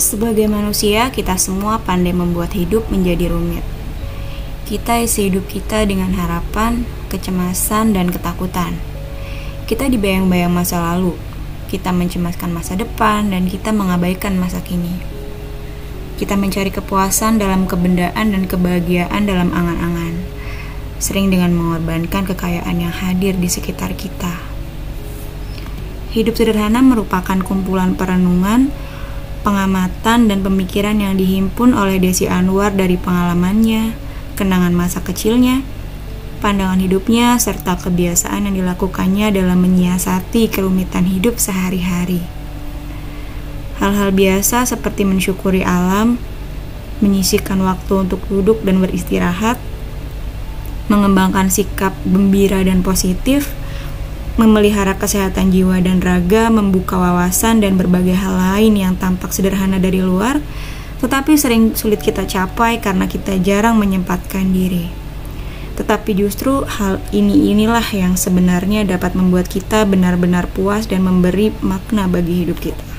Sebagai manusia, kita semua pandai membuat hidup menjadi rumit. Kita isi hidup kita dengan harapan, kecemasan, dan ketakutan. Kita dibayang-bayang masa lalu, kita mencemaskan masa depan, dan kita mengabaikan masa kini. Kita mencari kepuasan dalam kebendaan dan kebahagiaan dalam angan-angan, sering dengan mengorbankan kekayaan yang hadir di sekitar kita. Hidup sederhana merupakan kumpulan perenungan pengamatan dan pemikiran yang dihimpun oleh Desi Anwar dari pengalamannya, kenangan masa kecilnya, pandangan hidupnya, serta kebiasaan yang dilakukannya dalam menyiasati kerumitan hidup sehari-hari. Hal-hal biasa seperti mensyukuri alam, menyisihkan waktu untuk duduk dan beristirahat, mengembangkan sikap gembira dan positif, memelihara kesehatan jiwa dan raga, membuka wawasan dan berbagai hal lain yang tampak sederhana dari luar, tetapi sering sulit kita capai karena kita jarang menyempatkan diri. Tetapi justru hal ini inilah yang sebenarnya dapat membuat kita benar-benar puas dan memberi makna bagi hidup kita.